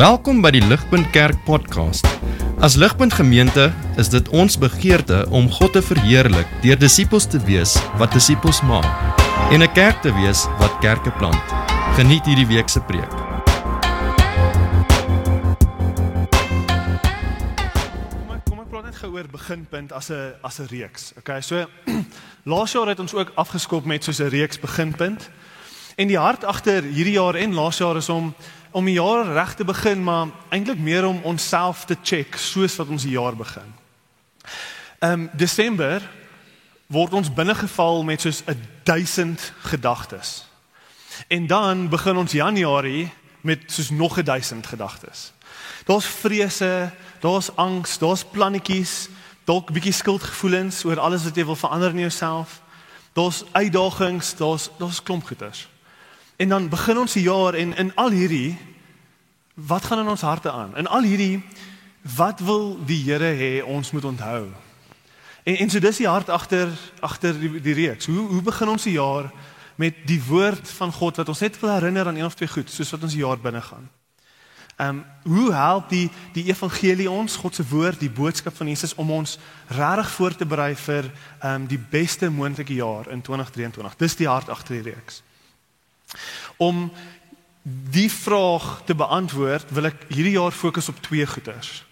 Welkom by die Ligpunt Kerk podcast. As Ligpunt Gemeente is dit ons begeerte om God te verheerlik deur disippels te wees wat disippels maak en 'n kerk te wees wat kerke plant. Geniet hierdie week se preek. Kom ek kom ek praat net gou oor beginpunt as 'n as 'n reeks. Okay, so laas jaar het ons ook afgeskop met soos 'n reeks beginpunt. En die hart agter hierdie jaar en laas jaar is om om die jaar reg te begin, maar eintlik meer om onsself te check soos wat ons die jaar begin. Ehm um, Desember word ons binnegeval met soos 'n 1000 gedagtes. En dan begin ons Januarie met soos nog 'n 1000 gedagtes. Daar's vrese, daar's angs, daar's plannetjies, dalk bietjie skuldgevoelens oor alles wat jy wil verander in jouself. Daar's uitdagings, daar's daar's klomp goeters. En dan begin ons die jaar en in al hierdie wat gaan in ons harte aan? In al hierdie wat wil die Here hê ons moet onthou? En en so dis die hart agter agter die, die reeks. Hoe hoe begin ons die jaar met die woord van God wat ons net wil herinner aan een of twee goed soos wat ons die jaar binne gaan. Ehm um, hoe help die die evangelie ons God se woord, die boodskap van Jesus om ons regtig voor te berei vir ehm um, die beste moontlike jaar in 2023. Dis die hart agter die reeks. Om die vraag te beantwoord, wil ek hierdie jaar fokus op twee goeters.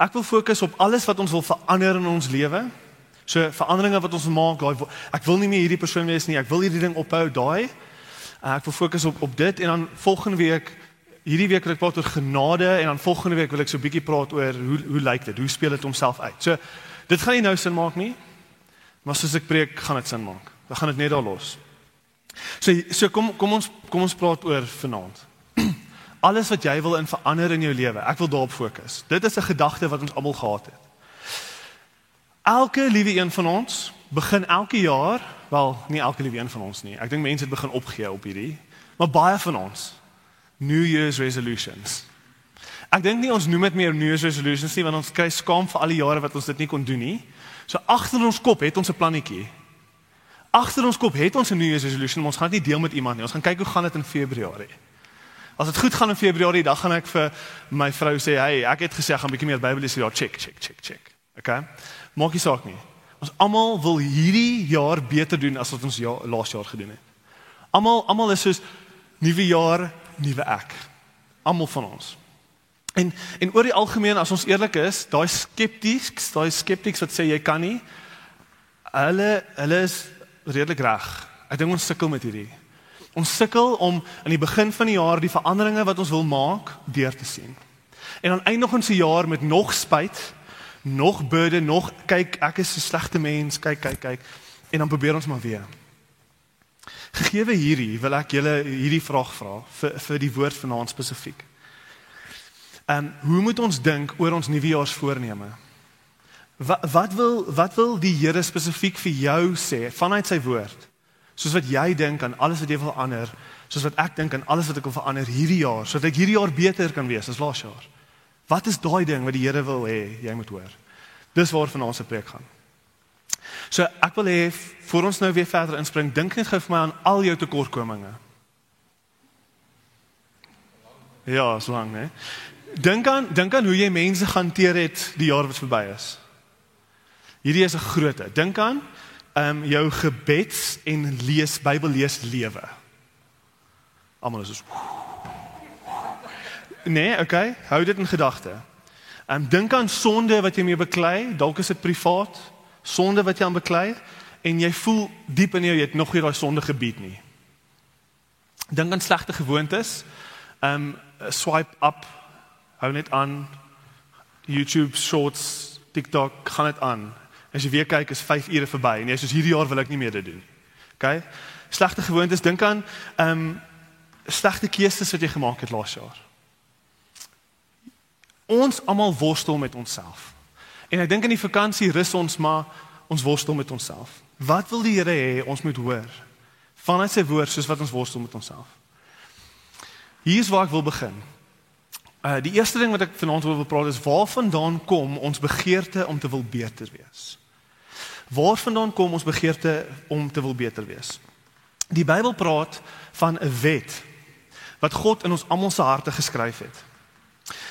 Ek wil fokus op alles wat ons wil verander in ons lewe. So veranderinge wat ons maak, daai ek wil nie meer hierdie persoon wees nie, ek wil hierdie ding ophou, daai. Ek wil fokus op op dit en dan volgende week hierdie week wil ek praat oor genade en dan volgende week wil ek so 'n bietjie praat oor hoe hoe lyk dit? Hoe speel dit homself uit? So dit gaan nie nou sin maak nie. Maar soos ek preek, gaan dit sin maak. Dan gaan dit net daar los. So so kom kom ons kom ons praat oor vanaand. Alles wat jy wil in verander in jou lewe. Ek wil daarop fokus. Dit is 'n gedagte wat ons almal gehad het. Elke liewe een van ons begin elke jaar, wel nie elke liewe een van ons nie. Ek dink mense het begin opgee op hierdie, maar baie van ons New Year's resolutions. Ek dink nie ons noem dit meer New Year's resolutions nie want ons kry skaam vir al die jare wat ons dit nie kon doen nie. So agter ons kop het ons 'n plannetjie agter ons kop het ons 'n New Year's resolution, maar ons gaan dit nie deel met iemand nie. Ons gaan kyk hoe gaan dit in Februarie. As dit goed gaan in Februarie, dan gaan ek vir my vrou sê, "Hey, ek het gesê ek gaan 'n bietjie meer Bybel lees jaar. Check, check, check, check." Okay? Maak nie saak nie. Ons almal wil hierdie jaar beter doen as wat ons ja, laas jaar gedoen het. Almal almal is soos nuwe jaar, nuwe ek. Almal van ons. En en oor die algemeen as ons eerlik is, daai skepties, daai skeptics wat sê jy kan nie, hulle hulle is redelik reg. Ek dink ons sukkel met hierdie. Ons sukkel om aan die begin van die jaar die veranderinge wat ons wil maak deur te sien. En dan eindig ons die jaar met nog spyt, nog burden, nog kyk ek is 'n slegte mens, kyk kyk kyk en dan probeer ons maar weer. Gegeewe hierdie wil ek julle hierdie vraag vra vir vir die woord vanaand spesifiek. En hoe moet ons dink oor ons nuwejaarsvoorneme? Wat wat wil wat wil die Here spesifiek vir jou sê vanuit sy woord? Soos wat jy dink aan alles wat jy wil verander, soos wat ek dink aan alles wat ek wil verander hierdie jaar, sodat ek hierdie jaar beter kan wees as laas jaar. Wat is daai ding wat die Here wil hê jy moet hoor? Dis waarvan ons se preek gaan. So ek wil hê voor ons nou weer verder inspring, dink net gou vir my aan al jou tekortkominge. Ja, so lank, né? Dink aan dink aan hoe jy mense hanteer het die jaar wat verby is. Hierdie is 'n groot. Dink aan ehm um, jou gebeds en lees Bybel lees lewe. Almal is so Nee, okay, hou dit in gedagte. Ehm um, dink aan sonde wat jy mee beklei, dalk is dit privaat, sonde wat jy aan beklei en jy voel diep in jou jy het nog nie daai sonde gebied nie. Dink aan slegte gewoontes. Ehm um, swipe up, hou net aan YouTube shorts, TikTok, gaan dit aan. As jy weer kyk is 5 ure verby en jy sê hierdie jaar wil ek nie meer dit doen. OK? Slegte gewoontes, dink aan ehm um, slegte keuses wat jy gemaak het laas jaar. Ons almal worstel met onsself. En ek dink in die vakansie rus ons maar ons worstel met onsself. Wat wil die Here hê ons moet hoor? Vanuit sy woord soos wat ons worstel met onsself. Hier is waar ek wil begin. Uh die eerste ding wat ek vanaand wil praat is waarvandaan kom ons begeerte om te wil beter wees. Waarvandaan kom ons begeerte om te wil beter wees? Die Bybel praat van 'n wet wat God in ons almal se harte geskryf het.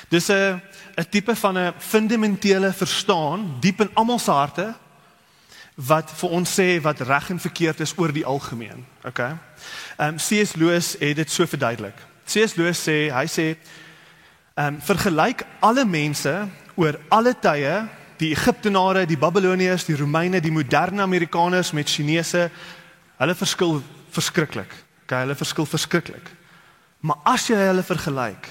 Dis 'n 'n tipe van 'n fundamentele verstaan diep in almal se harte wat vir ons sê wat reg en verkeerd is oor die algemeen. Okay. Ehm um, C.S. Lewis het dit so verduidelik. C.S. Lewis sê, hy sê ehm um, vergelyk alle mense oor alle tye, die Egiptenare, die Babiloniërs, die Romeine, die moderne Amerikaners met Chinese, hulle verskil verskriklik. Okay, hulle verskil verskriklik. Maar as jy hulle vergelyk,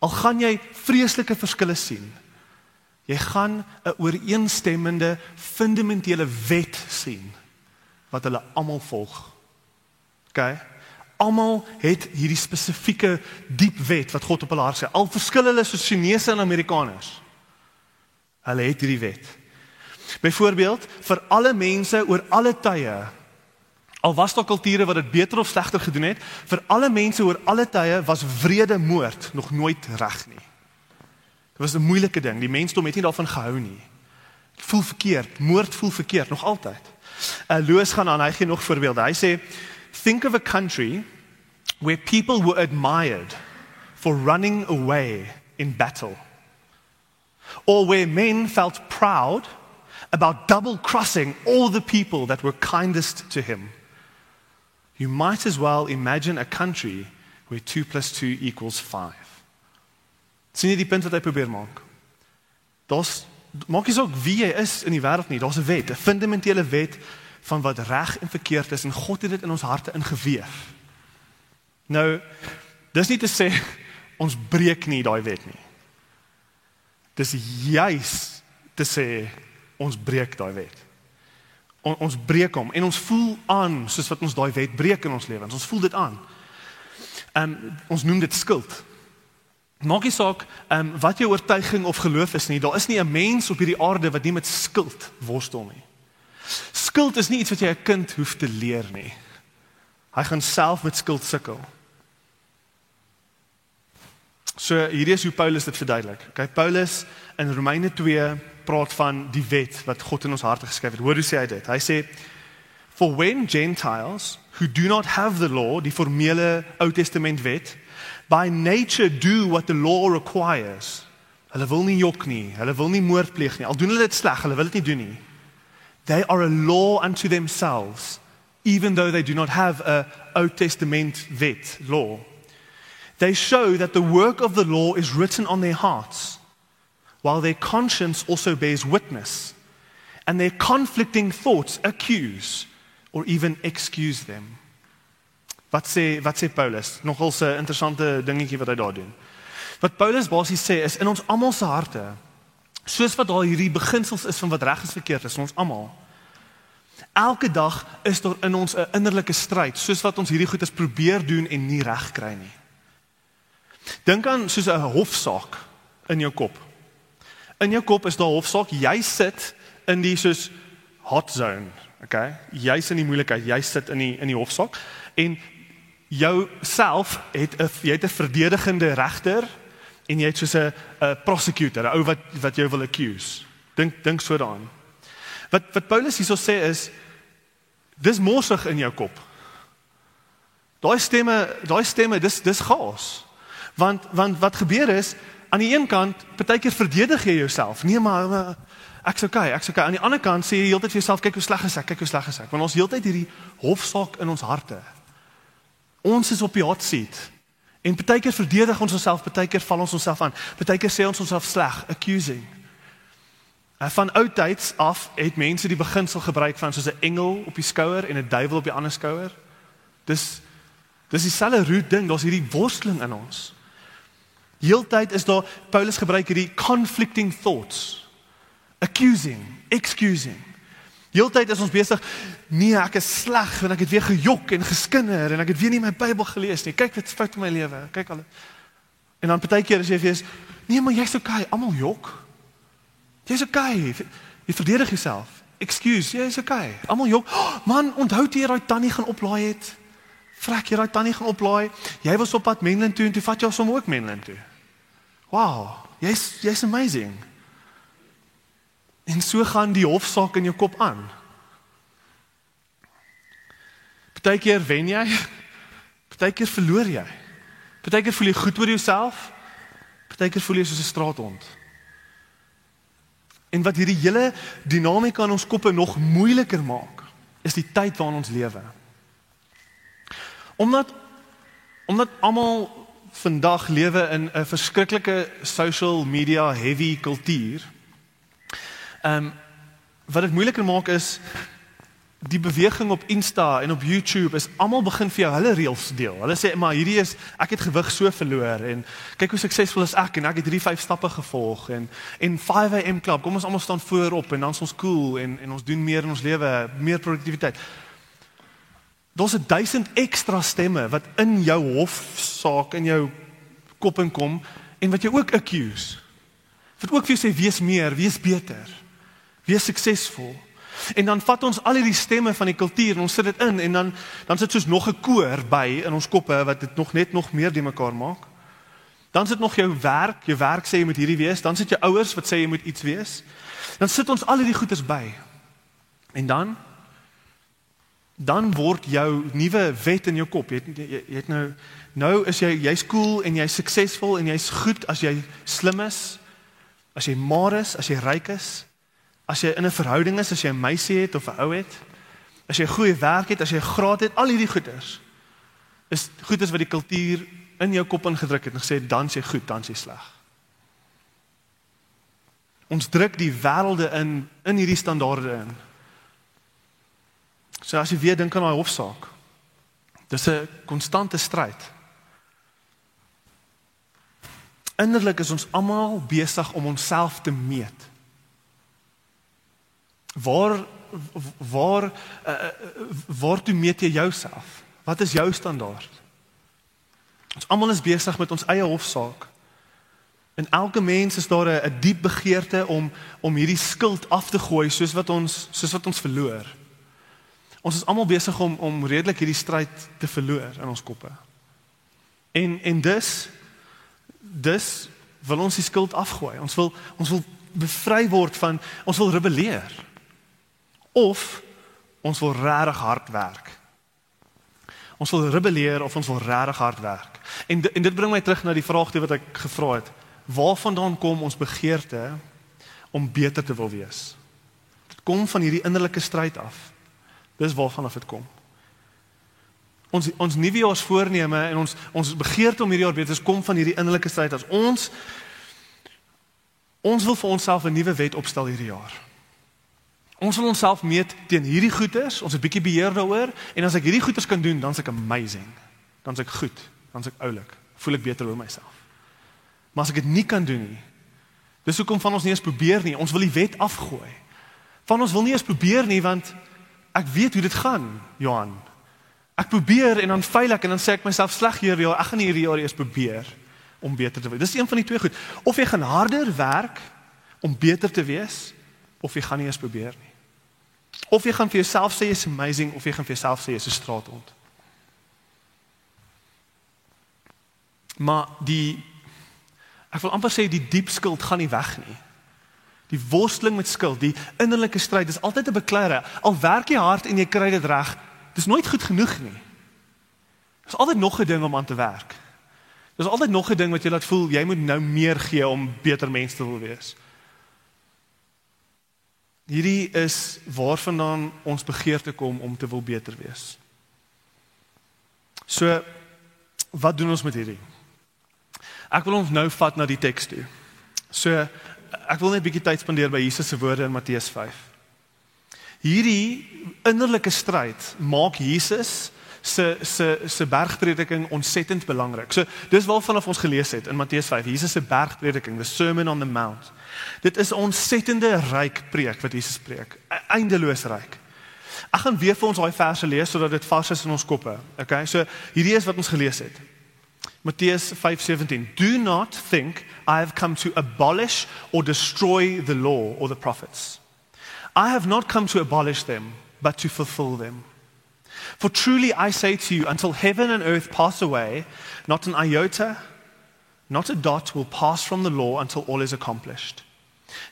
al gaan jy vreeslike verskille sien, Jy gaan 'n ooreenstemmende fundamentele wet sien wat hulle almal volg. OK? Almal het hierdie spesifieke diep wet wat God op hulle hart sê. Al verskil hulle soos Chinese en Amerikaners. Hulle het hierdie wet. Byvoorbeeld, vir alle mense oor alle tye al was daar kulture wat dit beter of slegter gedoen het, vir alle mense oor alle tye was wrede moord nog nooit reg nie. Dit was 'n moeilike ding. Die mensdom het nie daarvan gehou nie. Dit voel verkeerd. Moord voel verkeerd nog altyd. Uh Louis gaan aan, hy gee nog voorbeelde. Hy sê think of a country where people were admired for running away in battle. Or where men felt proud about double crossing all the people that were kindest to him. You might as well imagine a country where 2 plus 2 equals 5. Sien jy die punt wat hy probeer maak? Daar's maak nie saak wie jy is in die wêreld nie, daar's 'n wet, 'n fundamentele wet van wat reg en verkeerd is en God het dit in ons harte ingeweef. Nou, dis nie te sê ons breek nie daai wet nie. Dis juis te sê ons breek daai wet. On, ons breek hom en ons voel aan soos wat ons daai wet breek in ons lewens. Ons voel dit aan. Ehm um, ons noem dit skuld. Maak nie saak ehm um, wat jou oortuiging of geloof is nie, daar is nie 'n mens op hierdie aarde wat nie met skuld worstel nie. Skuld is nie iets wat jy 'n kind hoef te leer nie. Hy gaan self met skuld sukkel. So hierdie is hoe Paulus dit verduidelik. Okay, Paulus in Romeine 2 praat van die wet wat God in ons harte geskryf het. Hoor hoe sê hy dit? Hy sê for when gentiles who do not have the law, die formele Ou Testament wet, by nature do what the law requires. Hulle wil nie jok nie, hulle wil nie moord pleeg nie. Al doen hulle dit sleg, hulle wil dit nie doen nie. They are a law unto themselves, even though they do not have a Old Testament wet law. They show that the work of the law is written on their hearts, while their conscience also bears witness, and their conflicting thoughts accuse or even excuse them. Wat sê wat sê Paulus? Nogal 'n interessante dingetjie wat hy daar doen. Wat Paulus basies sê is in ons almal se harte, soos wat daar hierdie beginsels is van wat reg en verkeerd is, ons almal. Elke dag is daar in ons 'n innerlike stryd, soos wat ons hierdie goeders probeer doen en nie reg kry nie. Dink aan soos 'n hofsaak in jou kop. In jou kop is daar hofsaak, jy sit in die soos hot zone, okay? Jy's in die moeilikheid, jy sit in die in die hofsaak en jou self het 'n jy het 'n verdedigende regter en jy het soos 'n 'n prosecutor, 'n ou wat wat jou wil accuse. Dink dink so daaraan. Wat wat Paulus hierso sê is dis morsig in jou kop. Daai stemme, daai stemme, dis dis chaos. Want want wat gebeur is aan die een kant, partykeer verdedig jy jouself. Nee maar, maar ek's okay, ek's okay. Aan die ander kant sê jy heeltyd vir jouself kyk hoe sleg is ek, kyk hoe sleg is ek. Want ons heeltyd hierdie hofsaak in ons harte. Ons is op die hot seat. En partykeer verdedig ons onsself, partykeer val ons onsself aan. Partykeer sê ons onsself sleg, accusing. En van ou tyds af het mense die beginsel gebruik van soos 'n engel op die skouer en 'n duiwel op die ander skouer. Dis dis dieselfde root ding, daar's hierdie worsteling in ons. Heeltyd is daar Paulus gebruik hierdie conflicting thoughts. Accusing, excusing. Heeltyd is ons besig, nee, ek is sleg want ek het weer gejok en geskinder en ek het weer nie my Bybel gelees nie. Kyk wat fout in my lewe. Kyk al. En dan partykeer as jy vir is, nee, maar jy's okay, almal jok. Jy's okay. Jy verdedig jouself. Excuse, jy's okay. Almal jok. Oh, man, onthou jy daai tannie gaan oplaai het? Vrek jy daai tannie gaan oplaai? Jy was op pad Menlyn toe en toe vat jy hom ook Menlyn toe. Wow, jy's jy's amazing. En so gaan die hofsaak in jou kop aan. Partykeer wen jy, partykeer verloor jy. Partykeer voel jy goed oor jouself, Partykeer voel jy soos 'n straathond. En wat hierdie hele dinamika in ons koppe nog moeiliker maak, is die tyd waarin ons lewe. Omdat omdat almal vandag lewe in 'n verskriklike social media heavy kultuur. Ehm um, wat dit moeiliker maak is die beweging op Insta en op YouTube is almal begin vir jou hulle reels deel. Hulle sê maar hierdie is ek het gewig so verloor en kyk hoe suksesvol is ek en ek het hierdie vyf stappe gevolg en en 5am club. Kom ons almal staan voorop en dan is ons cool en en ons doen meer in ons lewe, meer produktiwiteit. Daar's 'n duisend ekstra stemme wat in jou hofsaak in jou kop inkom en wat jou ook accuse. Wat ook vir jou sê wees meer, wees beter. Wees suksesvol. En dan vat ons al hierdie stemme van die kultuur en ons sit dit in en dan dan sit soos nog 'n koor by in ons koppe wat dit nog net nog meer die mekaar maak. Dan sit nog jou werk, jou werk sê jy moet hierdie wees, dan sit jou ouers wat sê jy moet iets wees. Dan sit ons al hierdie goeders by. En dan dan word jou nuwe wet in jou kop. Jy het jy, jy het nou nou is jy jy's cool en jy's suksesvol en jy's goed as jy slim is. As jy maar is, as jy ryk is, as jy in 'n verhouding is, as jy 'n meisie het of 'n ou het, as jy 'n goeie werk het, as jy 'n graad het, al hierdie goeders is goeders wat die kultuur in jou kop ingedruk het en gesê dan sê goed, dan sê sleg. Ons druk die wêrelde in in hierdie standaarde in. So as jy weer dink aan daai hofsaak. Dis 'n konstante stryd. Innerlik is ons almal besig om onsself te meet. Waar waar uh, waar toe meet jy jouself? Wat is jou standaard? Ons almal is besig met ons eie hofsaak. En elke mens is daar 'n diep begeerte om om hierdie skuld af te gooi soos wat ons soos wat ons verloor. Ons is almal besig om om redelik hierdie stryd te verloor in ons koppe. En en dus dus wil ons die skuld afgooi. Ons wil ons wil bevry word van ons wil rebelleer of ons wil regtig hard werk. Ons wil rebelleer of ons wil regtig hard werk. En en dit bring my terug na die vraag wat ek gevra het. Waarvandaan kom ons begeerte om beter te wil wees? Dit kom van hierdie innerlike stryd af. Dis waarvan af dit kom. Ons ons nuwejaars voorneme en ons ons begeerte om hierdie jaar beter te kom van hierdie innerlike stryd as ons ons wil vir onsself 'n nuwe wet opstel hierdie jaar. Ons wil onsself meet teen hierdie goeders, ons het bietjie beheer daaroor en as ek hierdie goeders kan doen, dan's ek amazing. Dan's ek goed, dan's ek oulik. Voel ek beter oor myself. Maar as ek dit nie kan doen nie, dis hoekom van ons nie eens probeer nie. Ons wil die wet afgooi. Van ons wil nie eens probeer nie want ek weet hoe dit gaan, Johan. Ek probeer en dan faal ek en dan sê ek myself sleg hierdie jaar. Ek gaan hierdie jaar eers probeer om beter te wees. Dis een van die twee goed. Of jy gaan harder werk om beter te wees of jy gaan nie eens probeer nie. Of jy gaan vir jouself sê jy's amazing of jy gaan vir jouself sê jy's 'n straathond. Maar die ek wil amper sê die diep skuld gaan nie weg nie. Die worsteling met skuld, die innerlike stryd is altyd 'n beklare. Al werk jy hard en jy kry dit reg, dis nooit goed genoeg nie. Daar's altyd nog 'n ding om aan te werk. Daar's altyd nog 'n ding wat jy laat voel jy moet nou meer gee om beter mens te wil wees. Hierdie is waarvandaan ons begeerte kom om te wil beter wees. So wat doen ons met hierdie? Ek wil ons nou vat na die teks toe. So ek wil net 'n bietjie tyd spandeer by Jesus se woorde in Matteus 5. Hierdie innerlike stryd maak Jesus se se se bergprediking ontsettend belangrik. So dis waarvan ons gelees het in Matteus 5, Jesus se bergprediking, the Sermon on the Mount. Dit is 'n ontsettende ryk preek wat Jesus preek. E-, eindeloos ryk. Ek gaan weer vir ons daai verse lees sodat dit vas is in ons koppe. Okay? So hierdie is wat ons gelees het. Matteus 5:17 Do not think I have come to abolish or destroy the law or the prophets. I have not come to abolish them but to fulfill them. For truly I say to you until heaven and earth pass away not an iota not a dot will pass from the law until all is accomplished.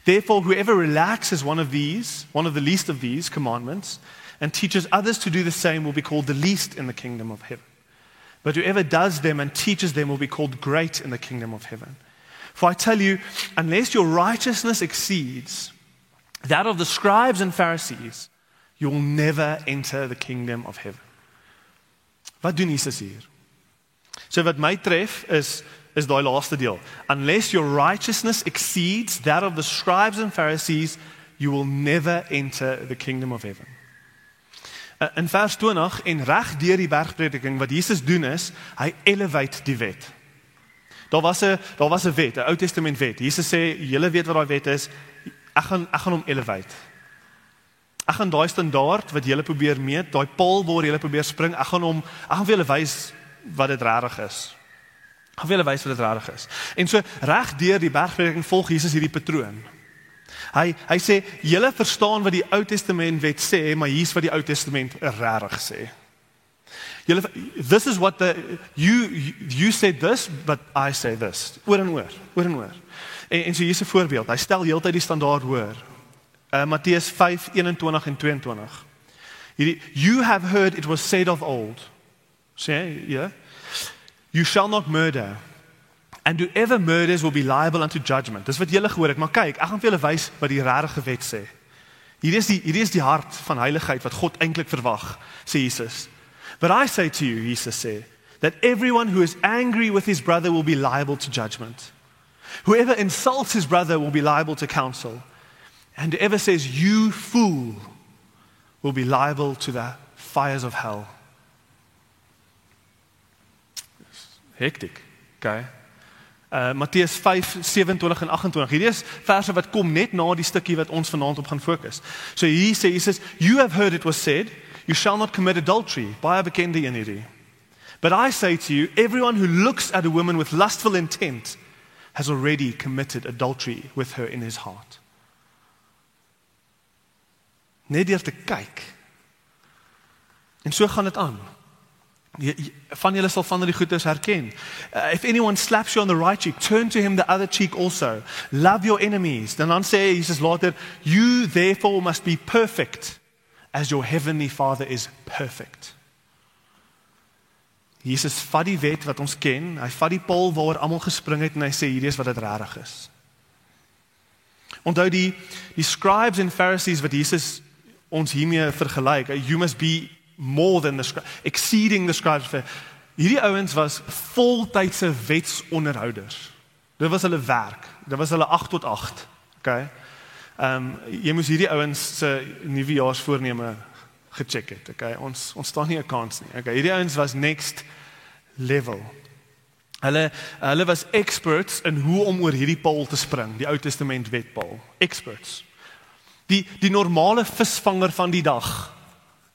Therefore, whoever relaxes one of these, one of the least of these commandments, and teaches others to do the same will be called the least in the kingdom of heaven. But whoever does them and teaches them will be called great in the kingdom of heaven. For I tell you, unless your righteousness exceeds that of the scribes and Pharisees, you will never enter the kingdom of heaven. Wat doen Jesus hier? So wat my tref is is daai laaste deel. Unless your righteousness exceeds that of the scribes and Pharisees, you will never enter the kingdom of heaven. Uh, in vers 20 en reg deur die bergprediking wat Jesus doen is, hy elevate die wet. Daar was 'n daar was 'n wet, 'n Ou Testament wet. Jesus sê, "Julle weet wat daai wet is. Ek gaan ek gaan hom elevate." Ek gaan daai standaard wat julle probeer meet, daai paal waar julle probeer spring, ek gaan hom ek gaan vir julle wys wat dit regtig is. Ek gaan vir julle wys wat dit regtig is. En so reg deur die bergprediking volg Jesus hierdie patroon. Hy hy sê julle verstaan wat die Ou Testament wet sê, maar hier's wat die Ou Testament regtig sê. Julle this is what the you you said this but I say this. Oor en oor, oor en oor. En en so hier's 'n voorbeeld. Hy stel heeltyd die standaard hoor. Uh Matteus 5:21 en 22. Hierdie you have heard it was said of old. Sê ja. Yeah, you shall not murder. And whoever murders will be liable unto judgment. Dis wat julle gehoor het, maar kyk, ek gaan vir julle wys wat die regte wet sê. Hier is die hier is die hart van heiligheid wat God eintlik verwag, sê Jesus. But I say to you, Jesus said, that everyone who is angry with his brother will be liable to judgment. Whoever insults his brother will be liable to counsel. And whoever says, You fool, will be liable to the fires of hell. Hectic, okay? Uh Matteus 5 27 en 28. Hierdie is verse wat kom net na die stukkie wat ons vanaand op gaan fokus. So hier sê Jesus, you have heard it was said, You shall not commit adultery. Baie bekende een hierdie. But I say to you, everyone who looks at a woman with lustful intent has already committed adultery with her in his heart. Net deur te kyk. En so gaan dit aan. Van julle sal van die goedes herken. Uh, if anyone slaps you on the right cheek, turn to him the other cheek also. Love your enemies. Dan dan sê Jesus later, you therefore must be perfect as your heavenly Father is perfect. Jesus vat die wet wat ons ken, hy vat die paal waar almal gespring het en hy sê hierdie is wat dit regtig is. Onthou die die scribes and pharisees wat Jesus ons hiermee vergelyk, you must be more than the exceeding the scribes. Hierdie ouens was voltydse wetsonderhouders. Dit was hulle werk. Dit was hulle 8 tot 8. Okay. Ehm um, jy moes hierdie ouens se nuwejaarsvoorneme gecheck het. Okay, ons ons staan nie 'n kans nie. Okay, hierdie ouens was next level. Hulle hulle was experts in hoe om oor hierdie paal te spring, die Ou Testament wetpaal. Experts. Die die normale visvanger van die dag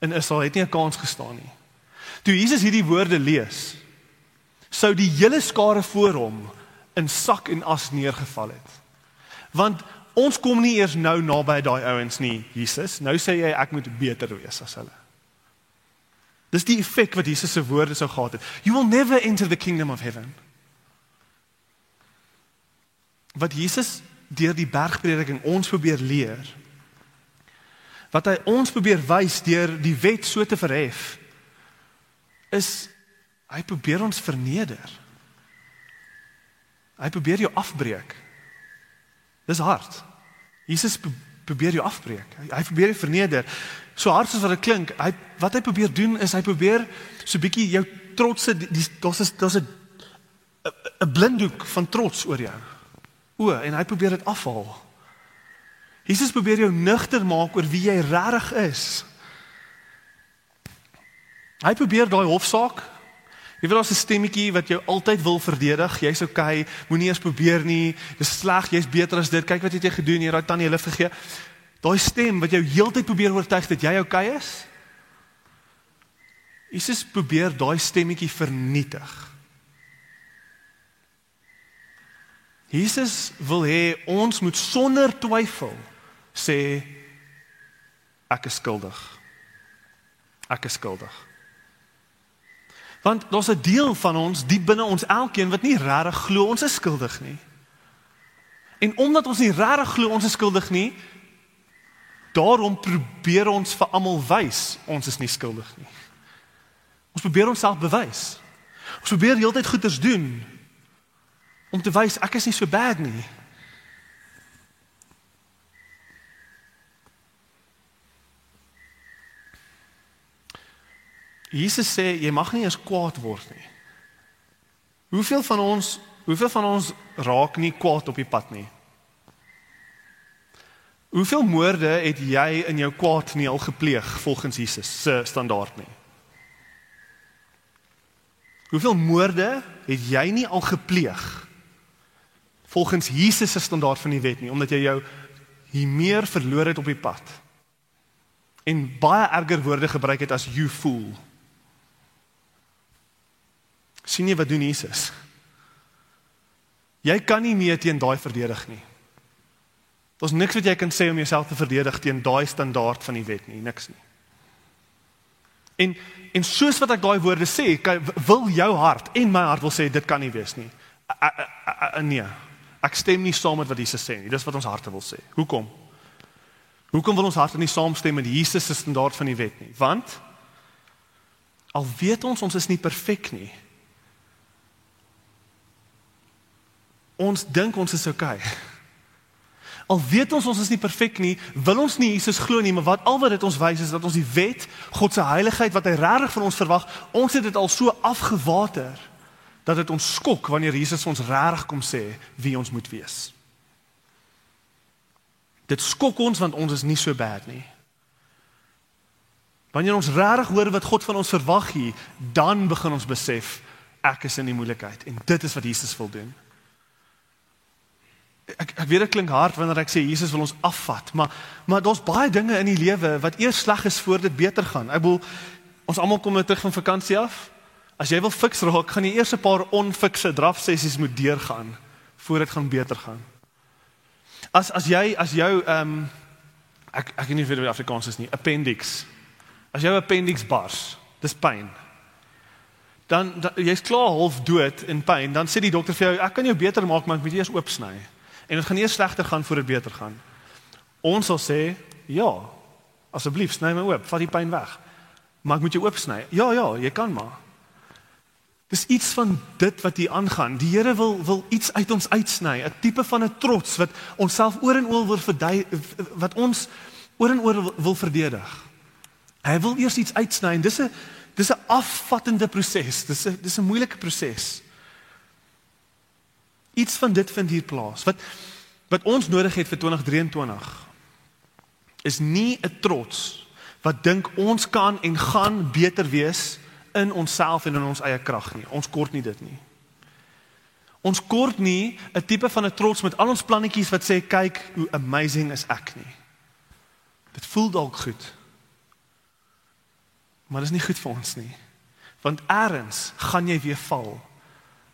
in Israel het nie 'n kans gestaan nie. Toe Jesus hierdie woorde lees, sou die hele skare voor hom in sak en as neergeval het. Want Ons kom nie eers nou naby daai ouens nie, Jesus. Nou sê jy ek moet beter wees as hulle. Dis die effek wat Jesus se woorde sou gehad het. You will never enter the kingdom of heaven. Wat Jesus deur die bergprediking ons probeer leer. Wat hy ons probeer wys deur die wet so te verhef is hy probeer ons verneder. Hy probeer jou afbreek. Dis hard. Jesus probeer jou afbreek. Hy, hy probeer jou verneder. So hard soos wat dit klink, hy wat hy probeer doen is hy probeer so bietjie jou trotse daar's is daar's 'n 'n blinddoek van trots oor jou. O, en hy probeer dit afhaal. Jesus probeer jou nugter maak oor wie jy regtig is. Hy probeer daai hofsaak Jy weet daar's 'n stemmetjie wat jou altyd wil verdedig. Jy's okay, moenie eens probeer nie. Dis sleg, jy's beter as dit. Kyk wat het jy gedoen, jy raai tannie hulle vergeet. Daai stem wat jou heeltyd probeer oortuig dat jy okay is. Jesus probeer daai stemmetjie vernietig. Jesus wil hê ons moet sonder twyfel sê ek is skuldig. Ek is skuldig. Want daar's 'n deel van ons diep binne ons elkeen wat nie regtig glo ons is skuldig nie. En omdat ons nie regtig glo ons is skuldig nie, daarom probeer ons vir almal wys ons is nie skuldig nie. Ons probeer onsself bewys. Ons probeer heeltyd goeders doen om te wys ek is nie so bad nie. Jesus sê jy mag nie eens kwaad word nie. Hoeveel van ons, hoeveel van ons raak nie kwaad op die pad nie? Hoeveel moorde het jy in jou kwaad nie al gepleeg volgens Jesus se standaard nie? Hoeveel moorde het jy nie al gepleeg volgens Jesus se standaard van die wet nie omdat jy jou hier meer verloor het op die pad? En baie erger woorde gebruik het as you fool sien jy wat doen Jesus? Jy kan nie meer teen daai verdedig nie. Daar's niks wat jy kan sê om jouself te verdedig teen daai standaard van die wet nie, niks nie. En en soos wat ek daai woorde sê, kan, wil jou hart en my hart wil sê dit kan nie wees nie. A, a, a, a, nee. Ek stem nie saam met wat Jesus sê nie. Dis wat ons harte wil sê. Hoekom? Hoekom wil ons harte nie saamstem met Jesus se standaard van die wet nie? Want al weet ons ons is nie perfek nie. Ons dink ons is oukei. Okay. Al weet ons ons is nie perfek nie, wil ons nie Jesus glo nie, maar wat al wat dit ons wys is dat ons die wet, God se heiligheid wat hy regtig van ons verwag, ons het dit al so afgewater dat dit ons skok wanneer Jesus ons regtig kom sê wie ons moet wees. Dit skok ons want ons is nie so bad nie. Wanneer ons regtig hoor wat God van ons verwag hier, dan begin ons besef ek is in die moeilikheid en dit is wat Jesus wil doen ek ek weet dit klink hard wanneer ek sê Jesus wil ons afvat, maar maar daar's baie dinge in die lewe wat eers sleg is voor dit beter gaan. Ek bedoel ons almal kom nou terug van vakansie af. As jy wil fiks raak, gaan jy eers 'n paar onfikse draf sessies moet deurgaan voor dit gaan beter gaan. As as jy as jou ehm um, ek ek weet nie of dit Afrikaans is nie, appendix. As jou appendix bars, dis pyn. Dan, dan jy's klaar half dood in pyn, dan sê die dokter vir jou ek kan jou beter maak, maar ek moet eers oopsny. En dit gaan eers slegter gaan voor dit beter gaan. Ons sal sê, ja, asseblief sny my oop, vat die pyn weg. Maar ek moet jou oop sny. Ja, ja, jy kan maar. Dis iets van dit wat hier aangaan. Die Here wil wil iets uit ons uitsny, 'n tipe van 'n trots wat onsself oor en oor wil verdedig wat ons oor en oor wil verdedig. Hy wil eers iets uitsny en dis 'n dis 'n afvattende proses. Dis 'n dis 'n moeilike proses. Iets van dit vind hier plaas. Wat wat ons nodig het vir 2023 is nie 'n trots wat dink ons kan en gaan beter wees in onsself en in ons eie krag nie. Ons kort nie dit nie. Ons kort nie 'n tipe van 'n trots met al ons plannetjies wat sê kyk hoe amazing is ek nie. Dit voel dalk goed. Maar dit is nie goed vir ons nie. Want eers gaan jy weer val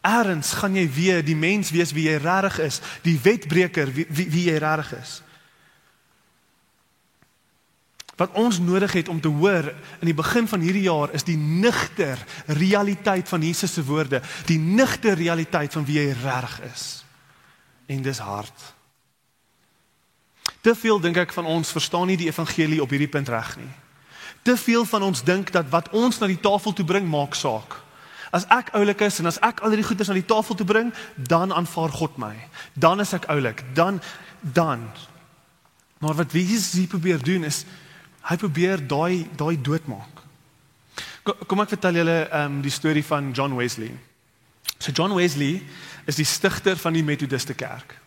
Eerens gaan jy weer die mens wees wie jy regtig is, die wetbreker wie wie, wie jy regtig is. Wat ons nodig het om te hoor in die begin van hierdie jaar is die nigter realiteit van Jesus se woorde, die nigter realiteit van wie jy regtig is. En dis hard. Te veel dink ek van ons verstaan nie die evangelie op hierdie punt reg nie. Te veel van ons dink dat wat ons na die tafel toe bring maak saak. As ek oulik is en as ek al hierdie goeders aan die tafel toe bring, dan aanvaar God my. Dan is ek oulik. Dan dan. Maar wat Jesus hier probeer doen is hy probeer daai daai doodmaak. Kom ek vertel julle ehm um, die storie van John Wesley. So John Wesley is die stigter van die Methodiste Kerk.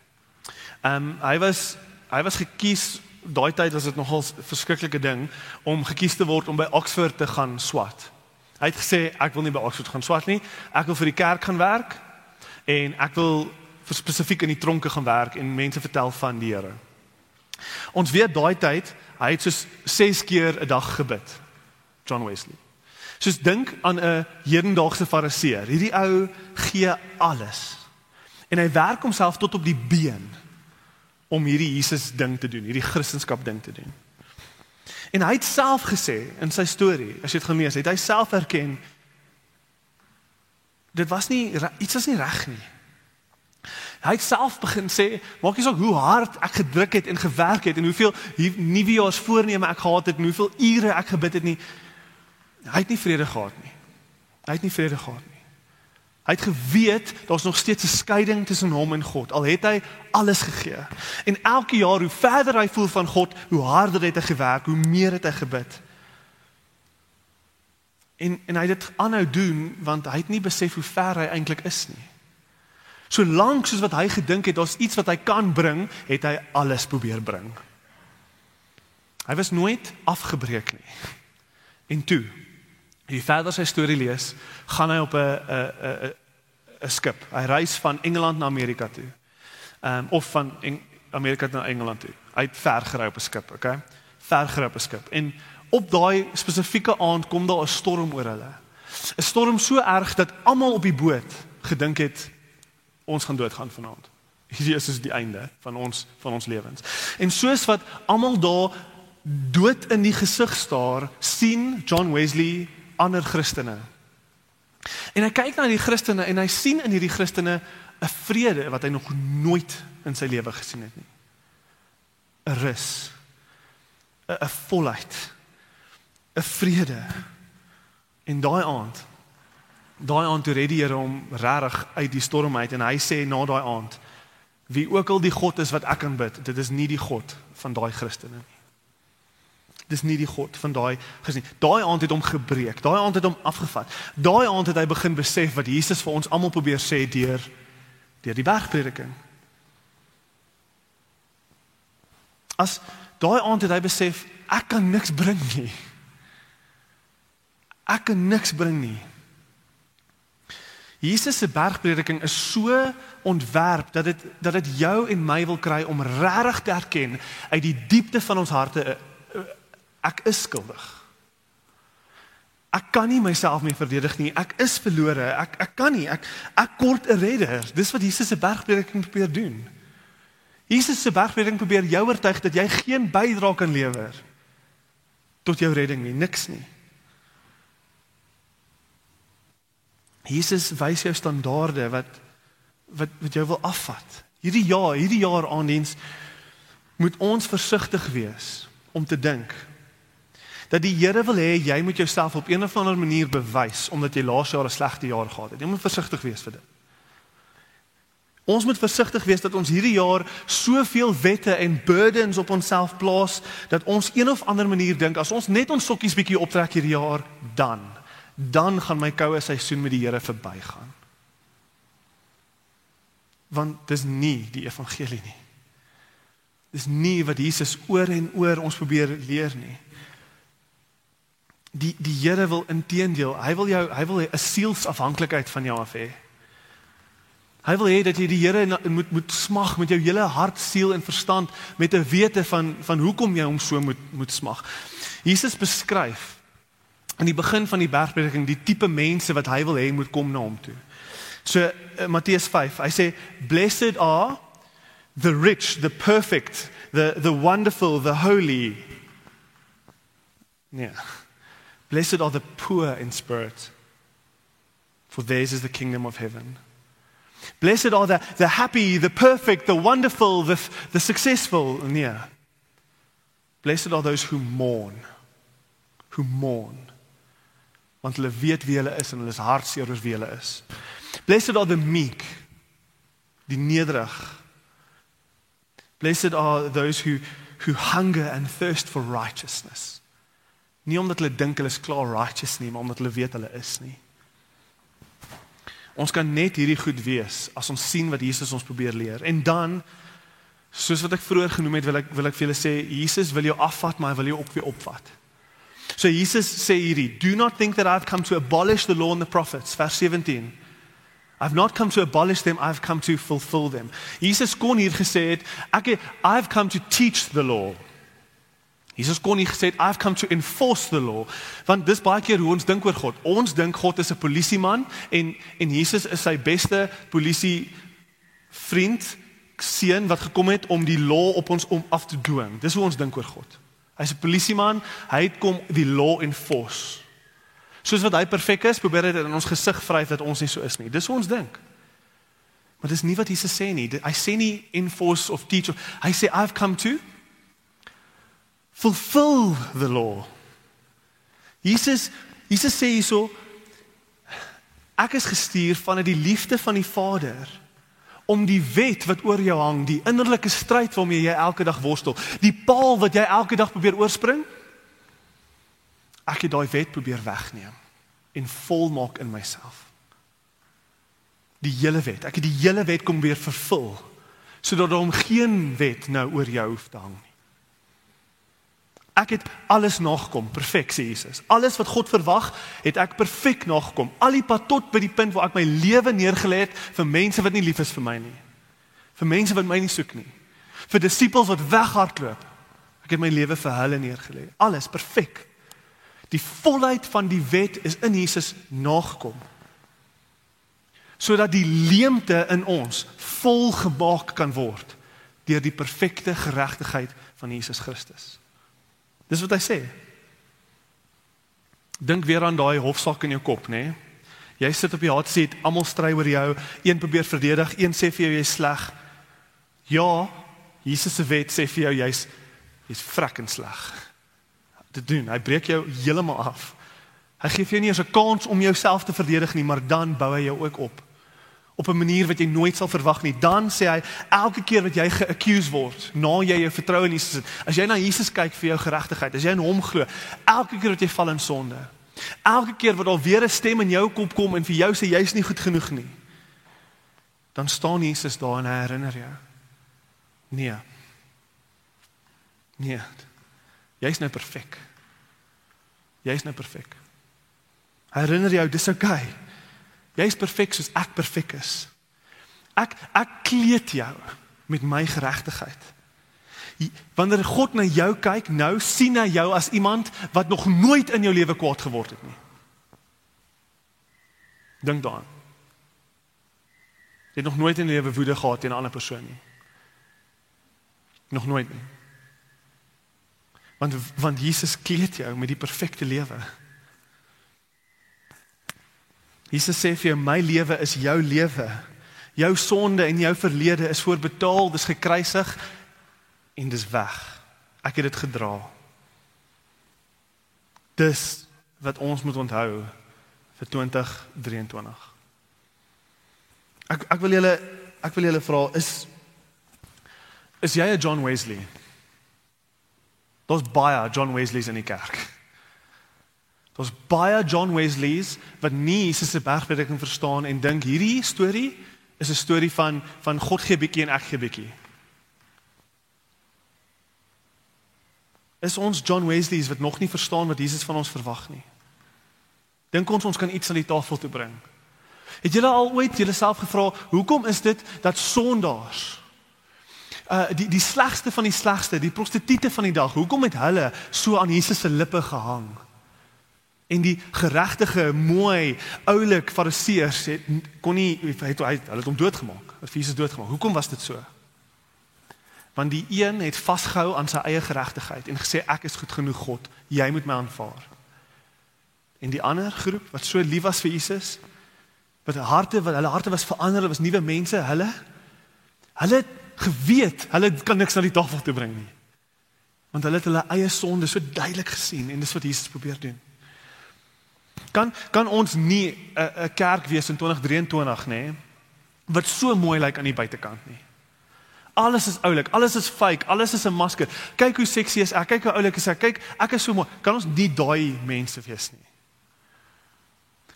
Ehm um, hy was hy was gekies daai tyd was dit nogal 'n verskriklike ding om gekies te word om by Oxford te gaan swat. Hy het gesê ek wil nie by Oxford gaan swat nie. Ek wil vir die kerk gaan werk en ek wil spesifiek in die tronke gaan werk en mense vertel van die Here. Ons weet daai tyd, hy het soos 6 keer 'n dag gebid. John Wesley. Soos dink aan 'n hedendaagse fariseer. Hierdie ou gee alles. En hy werk homself tot op die been om hierdie Jesus ding te doen, hierdie Christendom ding te doen. En hy het self gesê in sy storie, as jy dit gelees het, hy self erken dit was nie iets was nie reg nie. Hy het self begin sê, maak nie saak hoe hard ek gedruk het en gewerk het en hoeveel nuwe jaars voorneme ek gehad het en hoeveel ure ek gebid het nie. Hy het nie vrede gehad nie. Hy het nie vrede gehad nie. Hy het geweet daar's nog steeds 'n skeiding tussen hom en God. Al het hy alles gegee. En elke jaar hoe verder hy voel van God, hoe harder het hy gewerk, hoe meer het hy gebid. En en hy het dit aanhou doen want hy het nie besef hoe ver hy eintlik is nie. Solank soos wat hy gedink het daar's iets wat hy kan bring, het hy alles probeer bring. Hy was nooit afgebreek nie. En toe, as jy verder sy storie lees, gaan hy op 'n 'n 'n 'n skip. Hy reis van Engeland na Amerika toe. Ehm um, of van Eng Amerika na Engeland toe. Hy het ver gery op 'n skip, okay? Ver gery op 'n skip. En op daai spesifieke aand kom daar 'n storm oor hulle. 'n Storm so erg dat almal op die boot gedink het ons gaan doodgaan vanaand. Hierdie is die einde van ons van ons lewens. En soos wat almal daar dood in die gesig staar, sien John Wesley ander Christene. En hy kyk na die Christene en hy sien in hierdie Christene 'n vrede wat hy nog nooit in sy lewe gesien het nie. 'n Rus. 'n 'n volheid. 'n vrede. En daai aand daai aand toe red die Here hom regtig uit die storm uit en hy sê na daai aand wie ook al die God is wat ek aanbid dit is nie die God van daai Christene nie dis nie die God van daai gesien daai aand het hom gebreek. Daai aand het hom afgevat. Daai aand het hy begin besef wat Jesus vir ons almal probeer sê deur deur die bergprediking. As daai aand het hy besef ek kan niks bring nie. Ek kan niks bring nie. Jesus se bergprediking is so ontwerp dat dit dat dit jou en my wil kry om regtig te erken uit die diepte van ons harte ek is skuldig. Ek kan nie myself meer verdedig nie. Ek is verlore. Ek ek kan nie. Ek ek kort 'n redder. Dis wat Jesus se bergprediking probeer doen. Jesus se bergprediking probeer jou oortuig dat jy geen bydrae kan lewer tot jou redding nie. Niks nie. Jesus wys jou standaarde wat wat wat jou wil afvat. Hierdie jaar, hierdie jaar aandiens moet ons versigtig wees om te dink dat die Here wil hê jy moet jouself op een of ander manier bewys omdat jy laas jaar 'n slegte jaar gehad het. Jy moet versigtig wees vir dit. Ons moet versigtig wees dat ons hierdie jaar soveel wette en burdens op onsself plaas dat ons een of ander manier dink as ons net ons sokkies bietjie optrek hierdie jaar dan dan gaan my koue seisoen met die Here verbygaan. Want dis nie die evangelie nie. Dis nie wat Jesus oor en oor ons probeer leer nie. Die die Here wil inteendeel, hy wil jou hy wil 'n sielsafhanklikheid van jou af hê. Hy wil hê dat jy die Here moet moet smag met jou hele hart, siel en verstand met 'n wete van van hoekom jy hom so moet moet smag. Jesus beskryf in die begin van die bergprediking die tipe mense wat hy wil hê moet kom na hom toe. So uh, Matteus 5, hy sê blessed are the rich, the perfect, the the wonderful, the holy. Yeah. Blessed are the poor in spirit for theirs is the kingdom of heaven. Blessed are the the happy, the perfect, the wonderful, the the successful. Yeah. Blessed are those who mourn. Who mourn want hulle weet wie hulle is en hulle is hartseer oor wie hulle is. Blessed are the meek, die nederig. Blessed are those who who hunger and thirst for righteousness. Nie omdat hulle dink hulle is klaar righteous nie, maar omdat hulle weet hulle is nie. Ons kan net hierdie goed wees as ons sien wat Jesus ons probeer leer. En dan soos wat ek vroeër genoem het, wil ek wil ek vir julle sê Jesus wil jou afvat, maar hy wil jou ook weer opvat. So Jesus sê hierdie, do not think that I've come to abolish the law and the prophets, vers 17. I've not come to abolish them, I've come to fulfill them. Jesus kon hier gesê het, ek I've come to teach the law. Jesus kon nie gesê het I've come to enforce the law, want dis baie keer hoe ons dink oor God. Ons dink God is 'n polisieman en en Jesus is sy beste polisie vriend, seun wat gekom het om die law op ons om af te dwing. Dis hoe ons dink oor God. Hy's 'n polisieman, hy kom die law enforce. Soos wat hy perfek is, probeer hy dit in ons gesig vryf dat ons nie so is nie. Dis hoe ons dink. Maar dis nie wat Jesus sê nie. Hy sê nie enforce of teach. Of, hy sê I've come to fulfill the law. Jesus Jesus sê hierso Ek is gestuur vanuit die liefde van die Vader om die wet wat oor jou hang, die innerlike stryd waarmee jy elke dag worstel, die paal wat jy elke dag probeer oorspring, ek het daai wet probeer wegneem en volmaak in myself. Die hele wet. Ek het die hele wet kom weer vervul sodat daar om geen wet nou oor jou hoef te hang nie. Ek het alles nagekom, perfek sê Jesus. Alles wat God verwag, het ek perfek nagekom. Al die pad tot by die punt waar ek my lewe neergelê het vir mense wat nie lief is vir my nie. Vir mense wat my nie soek nie. Vir disippels wat weghardloop. Ek het my lewe vir hulle neergelê. Alles perfek. Die volheid van die wet is in Jesus nagekom. Sodat die leemte in ons volgemaak kan word deur die perfekte geregtigheid van Jesus Christus. Dis wat hy sê. Dink weer aan daai hofsaak in jou kop, nê? Nee? Jy sit op die hart sê almal stry oor jou, een probeer verdedig, een sê vir jou jy's sleg. Ja, Jesus se wet sê vir jou jy's jy's vrekkend sleg. Dit doen, hy breek jou heeltemal af. Hy gee vir jou nie eens 'n kans om jouself te verdedig nie, maar dan bou hy jou ook op op 'n manier wat jy nooit sal verwag nie. Dan sê hy elke keer wat jy geaccused word, na jy jou vertroue in Jesus het, as jy na Jesus kyk vir jou geregtigheid, as jy in hom glo, elke keer wat jy val in sonde, elke keer wat daar weer 'n stem in jou kop kom en vir jou sê jy's nie goed genoeg nie, dan staan Jesus daar en hy herinner jou. Nee. Nee. Jy's nou perfek. Jy's nou perfek. Herinner jou dis oukei. Okay. Jy's perfek soos ek perfek is. Ek ek kleed jou met my geregtigheid. Wanneer God na jou kyk, nou sien hy jou as iemand wat nog nooit in jou lewe kwaad geword het nie. Dink daaraan. Jy het nog nooit in jou lewe woede gehad teen 'n ander persoon nie. Nog nooit nie. Want want Jesus kleed jou met die perfekte lewe. Jesus sê vir jou my lewe is jou lewe. Jou sonde en jou verlede is voorbetaal, dis gekruisig en dis weg. Ek het dit gedra. Dis wat ons moet onthou vir 2023. Ek ek wil julle ek wil julle vra is is jy 'n John Wesley? Daar's baie John Wesleys in die kerk. Daar's baie John Wesleys wat nie Jesus se bergprediking verstaan en dink hierdie storie is 'n storie van van God gee bietjie en ek gee bietjie. Is ons John Wesleys wat nog nie verstaan wat Jesus van ons verwag nie. Dink ons ons kan iets aan die tafel toe bring. Het julle al ooit julleself gevra hoekom is dit dat sondaars uh die die slegste van die slegste, die prostituie van die dag, hoekom het hulle so aan Jesus se lippe gehang? En die geregtige, mooi, oulik fariseërs het kon nie het hy hulle het hom doodgemaak. Jesus doodgemaak. Hoekom was dit so? Want die een het vasgehou aan sy eie geregtigheid en gesê ek is goed genoeg God, jy moet my aanvaar. En die ander groep wat so lief was vir Jesus, wat harte wat hulle harte was verander, was nuwe mense, hulle hulle het geweet, hulle kan niks na die tafel toe bring nie. Want hulle het hulle eie sonde so duidelik gesien en dis wat Jesus probeer doen. Kan kan ons nie 'n 'n kerk wees in 2023 nê wat so mooi lyk aan die buitekant nie. Alles is oulik, alles is fake, alles is 'n masker. Kyk hoe seksie is ek, kyk hoe oulik is ek. Kyk, ek is so mooi. Kan ons nie daai mense wees nie?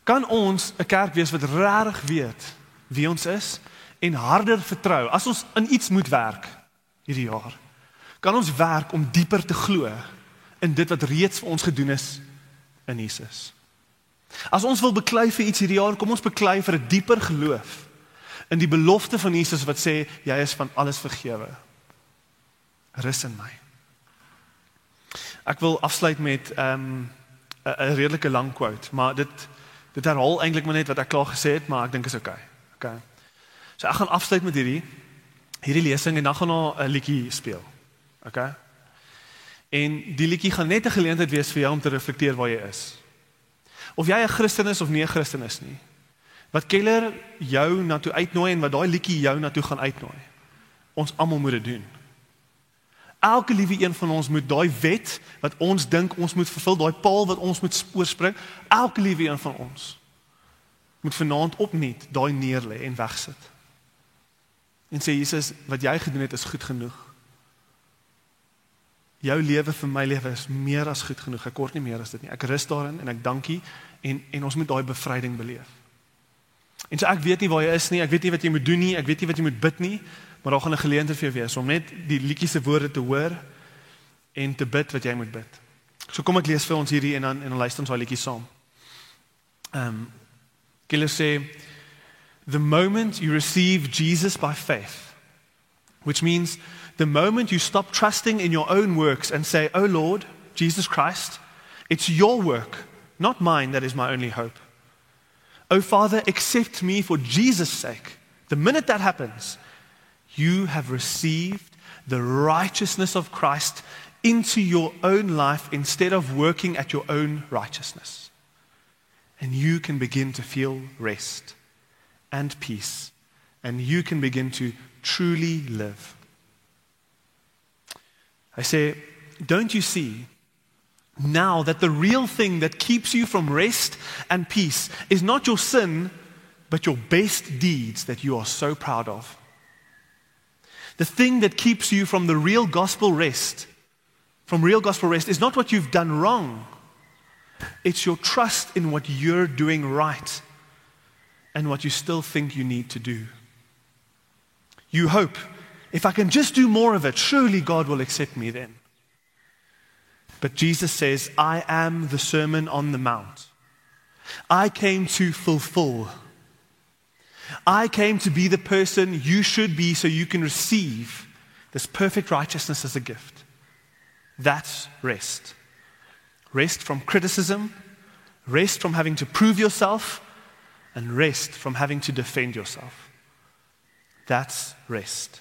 Kan ons 'n kerk wees wat regtig weet wie ons is en harder vertrou as ons in iets moet werk hierdie jaar? Kan ons werk om dieper te glo in dit wat reeds vir ons gedoen is in Jesus? As ons wil beklei vir iets hierdie jaar, kom ons beklei vir 'n dieper geloof in die belofte van Jesus wat sê jy is van alles vergewe. Rus in my. Ek wil afsluit met ehm, 'n um, 'n redelike lang quote, maar dit dit herhaal eintlik maar net wat ek klaar gesê het, maar ek dink is oukei. Okay. okay. So ek gaan afsluit met hierdie hierdie lesing en dan gaan ons 'n liedjie speel. Okay? En die liedjie gaan net 'n geleentheid wees vir jou om te reflekteer waar jy is. Of jy 'n Christen is of nie 'n Christen is nie. Wat Keller jou na toe uitnooi en wat daai liedjie jou na toe gaan uitnooi. Ons almal moet dit doen. Elke liewe een van ons moet daai wet wat ons dink ons moet vervul, daai paal wat ons moet oorspring, elke liewe een van ons moet vanaand opnuut daai neerlê en wegsit. En sê Jesus, wat jy gedoen het is goed genoeg. Jou lewe vir my lewe is meer as goed genoeg. Ek kort nie meer as dit nie. Ek rus daarin en ek dankie en en ons moet daai bevryding beleef. En so ek weet nie waar jy is nie, ek weet nie wat jy moet doen nie, ek weet nie wat jy moet bid nie, maar daar gaan 'n geleentheid vir jou wees om net die liedjie se woorde te hoor en te bid wat jy moet bid. So kom ek lees vir ons hierdie en dan en dan luister ons daai liedjie saam. Ehm um, Gilles sê the moment you receive Jesus by faith which means the moment you stop trusting in your own works and say oh Lord Jesus Christ it's your work not mine that is my only hope. Oh Father accept me for Jesus sake. The minute that happens you have received the righteousness of Christ into your own life instead of working at your own righteousness. And you can begin to feel rest and peace, and you can begin to truly live. I say, don't you see now that the real thing that keeps you from rest and peace is not your sin, but your best deeds that you are so proud of? The thing that keeps you from the real gospel rest, from real gospel rest, is not what you've done wrong. It's your trust in what you're doing right and what you still think you need to do. You hope, if I can just do more of it, surely God will accept me then. But Jesus says, I am the Sermon on the Mount. I came to fulfill I came to be the person you should be so you can receive this perfect righteousness as a gift. That's rest. Rest from criticism, rest from having to prove yourself, and rest from having to defend yourself. That's rest.